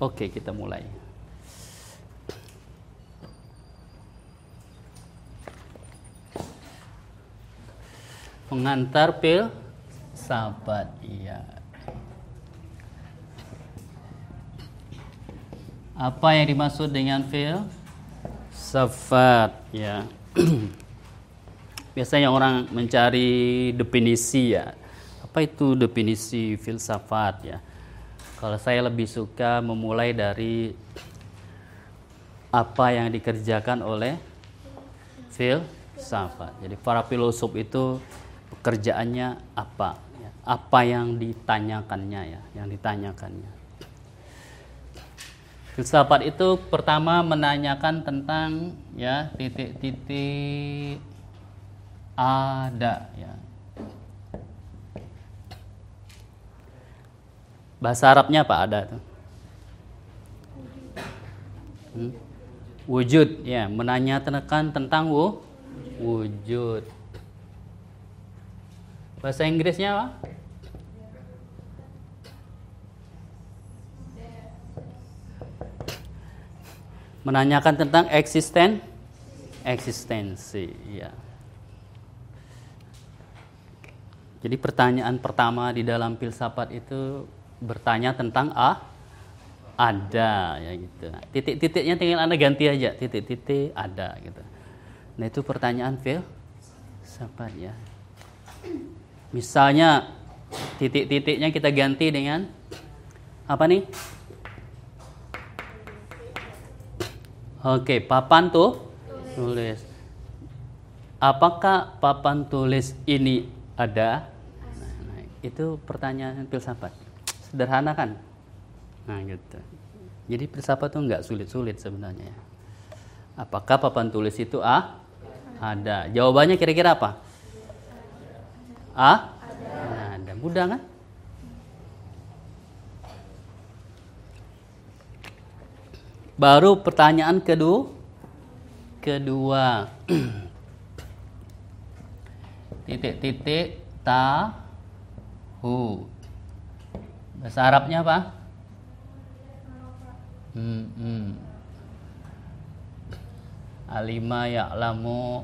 Oke, kita mulai. Pengantar pil sahabat, iya. Apa yang dimaksud dengan fil? Safat, ya. Biasanya orang mencari definisi ya. Apa itu definisi filsafat ya? Kalau saya lebih suka memulai dari apa yang dikerjakan oleh filsafat. Jadi para filosof itu pekerjaannya apa? Apa yang ditanyakannya ya, yang ditanyakannya. Filsafat itu pertama menanyakan tentang ya titik-titik ada ya. Bahasa Arabnya apa ada tuh? Hmm? Wujud ya, menanyakan tentang wu, wujud. Bahasa Inggrisnya apa? Menanyakan tentang eksisten eksistensi, ya. Jadi pertanyaan pertama di dalam filsafat itu bertanya tentang a ada ya gitu. Titik-titiknya tinggal Anda ganti aja, titik-titik ada gitu. Nah, itu pertanyaan filsafat ya. Misalnya titik-titiknya kita ganti dengan apa nih? Oke, papan tuh tulis. Apakah papan tulis ini ada? Nah, itu pertanyaan filsafat. Sederhana kan? Nah, gitu. Jadi filsafat tuh nggak sulit-sulit sebenarnya. Apakah papan tulis itu A? Ada. Jawabannya kira-kira apa? A? Nah, ada. Mudah kan? Baru pertanyaan kedua. Kedua. Titik-titik tahu. Bahasa Arabnya apa? Hmm, hmm. Alima ya'lamu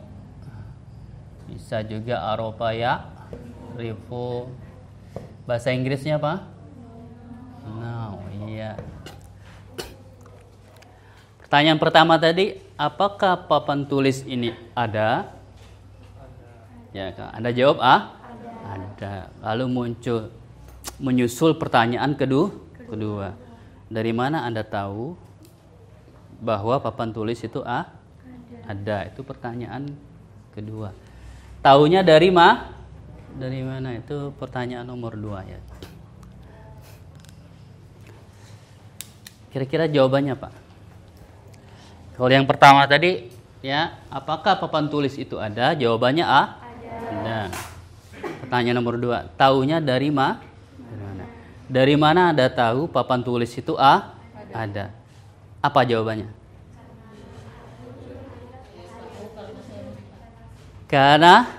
bisa juga arofa ya rifu bahasa Inggrisnya apa? Now, iya. Pertanyaan pertama tadi, apakah papan tulis ini ada? Ya, Anda jawab ah? Ada. Lalu muncul menyusul pertanyaan kedua. Kedua, dari mana Anda tahu bahwa papan tulis itu ah? Ada. Itu pertanyaan kedua. Taunya dari ma? Dari mana? Itu pertanyaan nomor dua ya. Kira-kira jawabannya Pak? Kalau yang pertama tadi ya, apakah papan tulis itu ada? Jawabannya A. Ada. Pertanyaan nomor dua, tahunya dari ma? Dari mana? Anda tahu papan tulis itu A? Ada. Apa jawabannya? Karena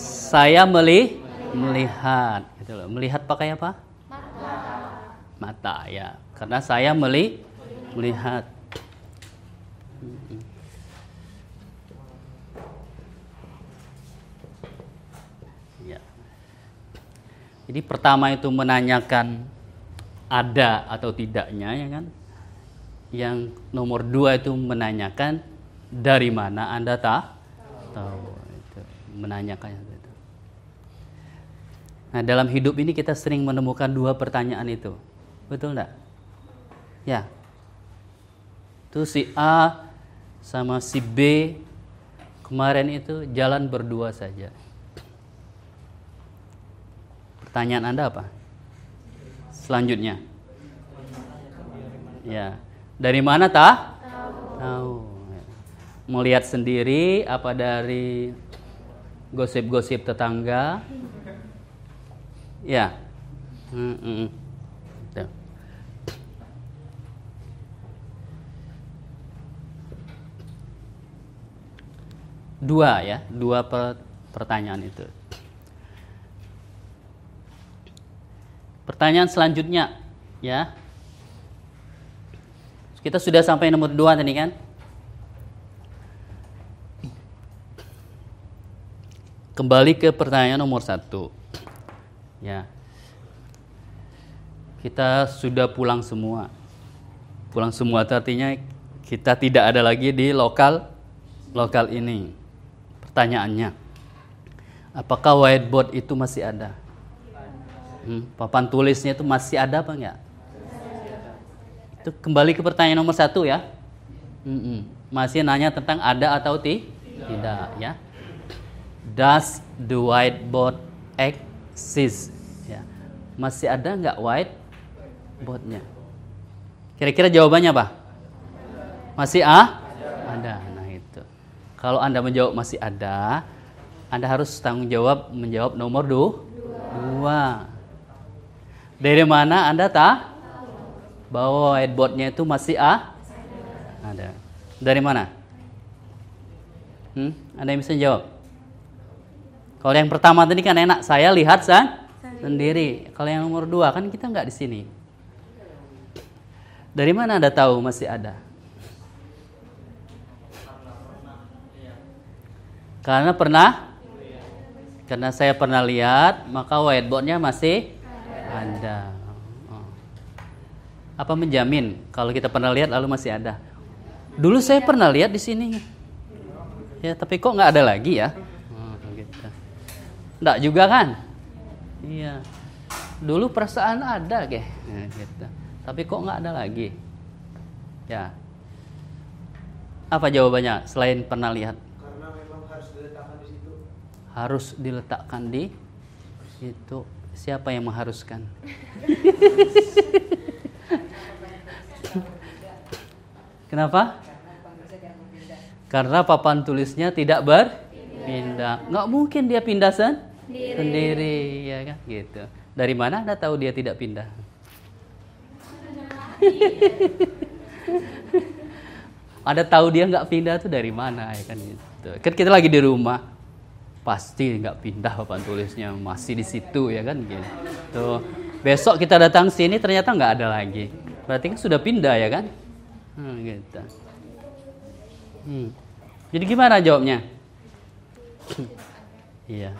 saya meli melihat, gitu loh. Melihat pakai apa? Mata. Mata ya. Karena saya meli melihat. Ya. Jadi pertama itu menanyakan ada atau tidaknya ya kan. Yang nomor dua itu menanyakan dari mana anda tak tahu itu menanyakan itu. Nah dalam hidup ini kita sering menemukan dua pertanyaan itu, betul enggak? Ya, itu si A sama si B kemarin itu jalan berdua saja. Pertanyaan Anda apa? Selanjutnya. Ya. Dari mana tak? Tahu. Melihat sendiri apa dari gosip-gosip tetangga? Ya. Hmm, hmm. Dua ya, dua per- pertanyaan itu. Pertanyaan selanjutnya, ya. Kita sudah sampai nomor dua tadi kan? Kembali ke pertanyaan nomor satu. Ya. Kita sudah pulang semua. Pulang semua artinya kita tidak ada lagi di lokal lokal ini. Pertanyaannya, apakah whiteboard itu masih ada? Hmm, papan tulisnya itu masih ada apa enggak? Itu kembali ke pertanyaan nomor satu ya. Hmm, hmm. Masih nanya tentang ada atau ti? tidak ya. Does the whiteboard exist? Ya. Masih ada nggak whiteboardnya? Kira-kira jawabannya apa? Masih ah? Ada. Nah itu. Kalau anda menjawab masih ada, anda harus tanggung jawab menjawab nomor dua. dua. Dari mana anda tak? Bahwa whiteboardnya itu masih ah? Ada. Dari mana? Hmm? Anda yang bisa jawab? Kalau yang pertama tadi kan enak, saya lihat san sendiri. Kalau yang nomor dua kan kita nggak di sini. Dari mana anda tahu masih ada? Karena pernah, karena saya pernah lihat, maka whiteboardnya masih ada. Oh. Apa menjamin kalau kita pernah lihat lalu masih ada? Dulu saya pernah lihat di sini, ya tapi kok nggak ada lagi ya? Enggak juga kan? Iya. Dulu perasaan ada ke, nah, gitu. Tapi kok nggak ada lagi? Ya. Apa jawabannya selain pernah lihat? Karena memang harus diletakkan di situ. Harus diletakkan di situ. Siapa yang mengharuskan? Kenapa? Karena papan tulisnya tidak berpindah. Nggak mungkin dia pindah sen Sendiri. sendiri, ya kan? Gitu. Dari mana Anda tahu dia tidak pindah? Ada tahu dia nggak pindah tuh dari mana ya kan gitu. Kan kita lagi di rumah, pasti nggak pindah papan tulisnya masih di situ ya kan gitu. Tuh. Besok kita datang sini ternyata nggak ada lagi. Berarti kan sudah pindah ya kan? Hmm, gitu. Hmm. Jadi gimana jawabnya? iya.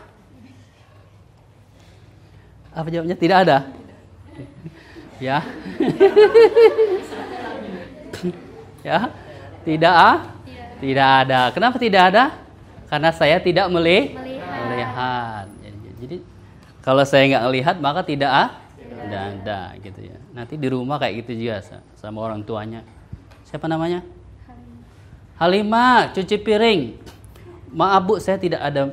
Apa jawabnya? Tidak ada. ya. ya. Tidak ah? Tidak ada. Kenapa tidak ada? Karena saya tidak meli Melihat. melihat. Jadi, jadi kalau saya nggak melihat maka tidak ah? Tidak ada gitu ya. Nanti di rumah kayak gitu juga sa- sama orang tuanya. Siapa namanya? Halimah, cuci piring. Maaf Bu, saya tidak ada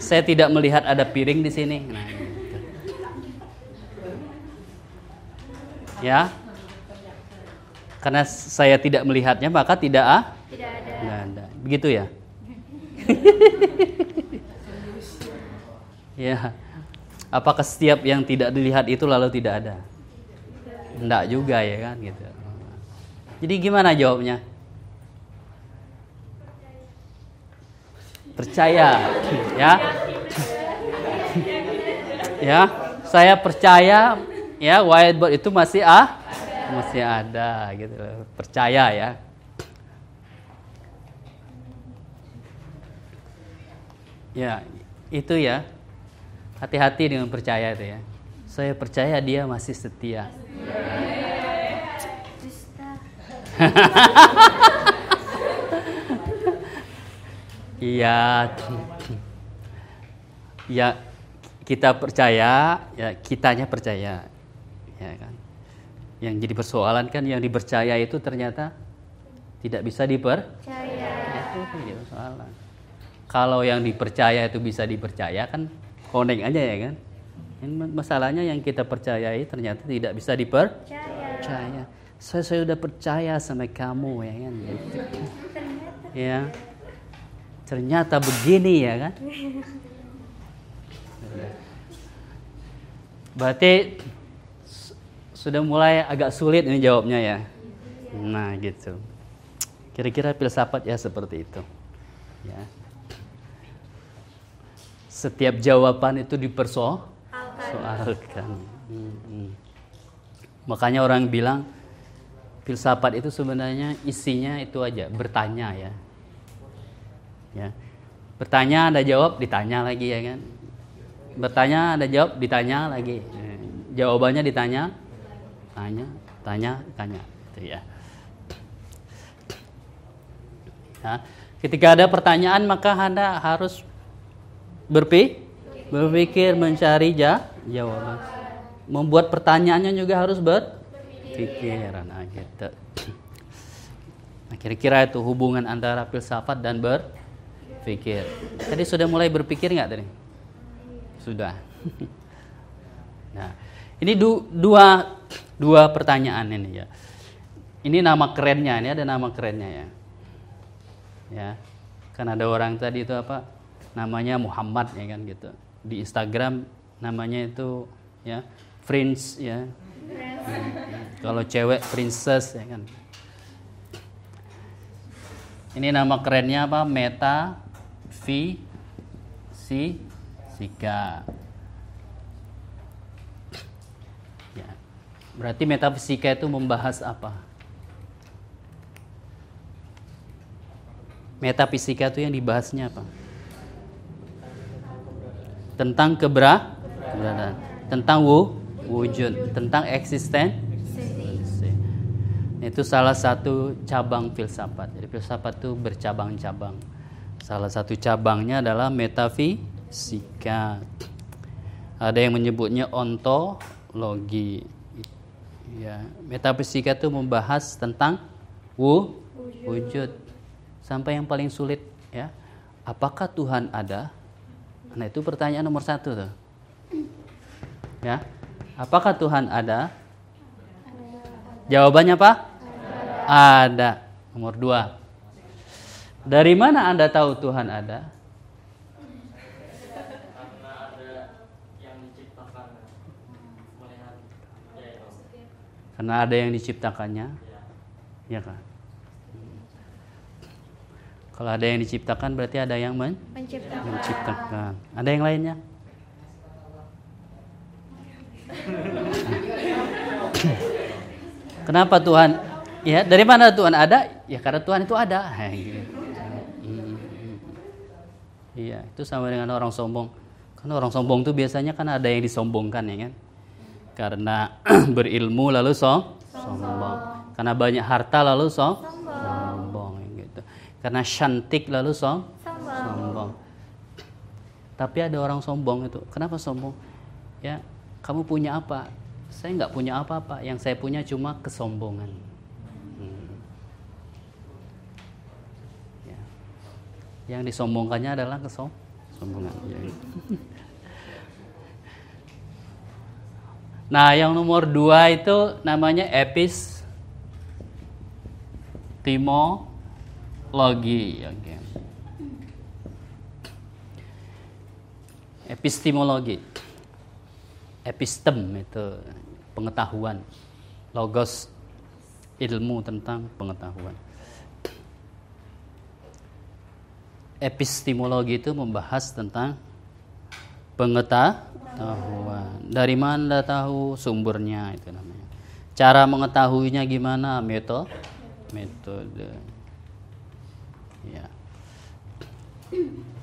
saya tidak melihat ada piring di sini. Nah, gitu. Ya. Karena saya tidak melihatnya maka tidak ah? Tidak ada. Nggak ada. Begitu ya? ya. Apakah setiap yang tidak dilihat itu lalu tidak ada? Enggak juga ya kan gitu. Jadi gimana jawabnya? Percaya, ya. ya, saya percaya ya whiteboard itu masih ah masih ada gitu. Percaya ya. Ya, itu ya. Hati-hati dengan percaya itu ya. Saya percaya dia masih setia. Iya. Ya kita percaya, ya kitanya percaya. Ya kan. Yang jadi persoalan kan yang dipercaya itu ternyata tidak bisa diper Percaya. itu kan jadi persoalan. Kalau yang dipercaya itu bisa dipercaya kan konek aja ya kan. Masalahnya yang kita percayai ternyata tidak bisa dipercaya. Percaya. Saya, saya udah percaya sama kamu ya kan. Gitu. Ya. Ternyata begini ya kan. Berarti sudah mulai agak sulit ini jawabnya ya. Nah gitu. Kira-kira filsafat ya seperti itu. Ya. Setiap jawaban itu dipersoalkan. Hmm, hmm. Makanya orang bilang filsafat itu sebenarnya isinya itu aja bertanya ya. Ya. Bertanya ada jawab ditanya lagi ya kan. Bertanya ada jawab ditanya lagi. Eh, jawabannya ditanya tanya tanya tanya. Itu ya. Ya, ketika ada pertanyaan maka anda harus berpi? Berpikir mencari ja jawaban. Membuat pertanyaannya juga harus berpikir nah gitu. Nah, kira-kira itu hubungan antara filsafat dan berpikir. Tadi sudah mulai berpikir nggak tadi? Sudah. Nah ini du- dua dua pertanyaan ini ya. Ini nama kerennya ini ada nama kerennya ya. Ya kan ada orang tadi itu apa namanya Muhammad ya kan gitu. Di Instagram namanya itu ya Prince ya. Kalau cewek princess ya kan. Ini nama kerennya apa? Meta v si sika ya. Berarti metafisika itu membahas apa? Metafisika itu yang dibahasnya apa? Tentang kebera, keberadaan, tentang wu, wujud, tentang eksisten. Itu salah satu cabang filsafat. Jadi filsafat itu bercabang-cabang. Salah satu cabangnya adalah metafisika. Ada yang menyebutnya ontologi. Ya, metafisika itu membahas tentang wu, wujud sampai yang paling sulit ya apakah Tuhan ada nah itu pertanyaan nomor satu tuh. Ya. Apakah Tuhan ada? Jawabannya apa? Ada. Nomor dua. Dari mana anda tahu Tuhan ada? Karena ada yang diciptakannya. Ya kan kalau ada yang diciptakan berarti ada yang men menciptakan menciptakan. Ada yang lainnya? Kenapa Tuhan? Ya, dari mana Tuhan ada? Ya karena Tuhan itu ada. Hmm. Iya, itu sama dengan orang sombong. Karena orang sombong itu biasanya kan ada yang disombongkan ya kan? Karena berilmu lalu som sombong. Karena banyak harta lalu som sombong. Karena cantik lalu som sombong. Tapi ada orang sombong itu. Kenapa sombong? Ya, kamu punya apa? Saya nggak punya apa-apa. Yang saya punya cuma kesombongan. Hmm. Ya. Yang disombongkannya adalah kesom- kesombongan. Ya. Nah, yang nomor dua itu namanya epistemologi. Oke. Epistemologi. Epistem itu pengetahuan. Logos ilmu tentang pengetahuan. Epistemologi itu membahas tentang pengetahuan. Dari mana tahu sumbernya itu namanya. Cara mengetahuinya gimana? Metode. Metode. Ya.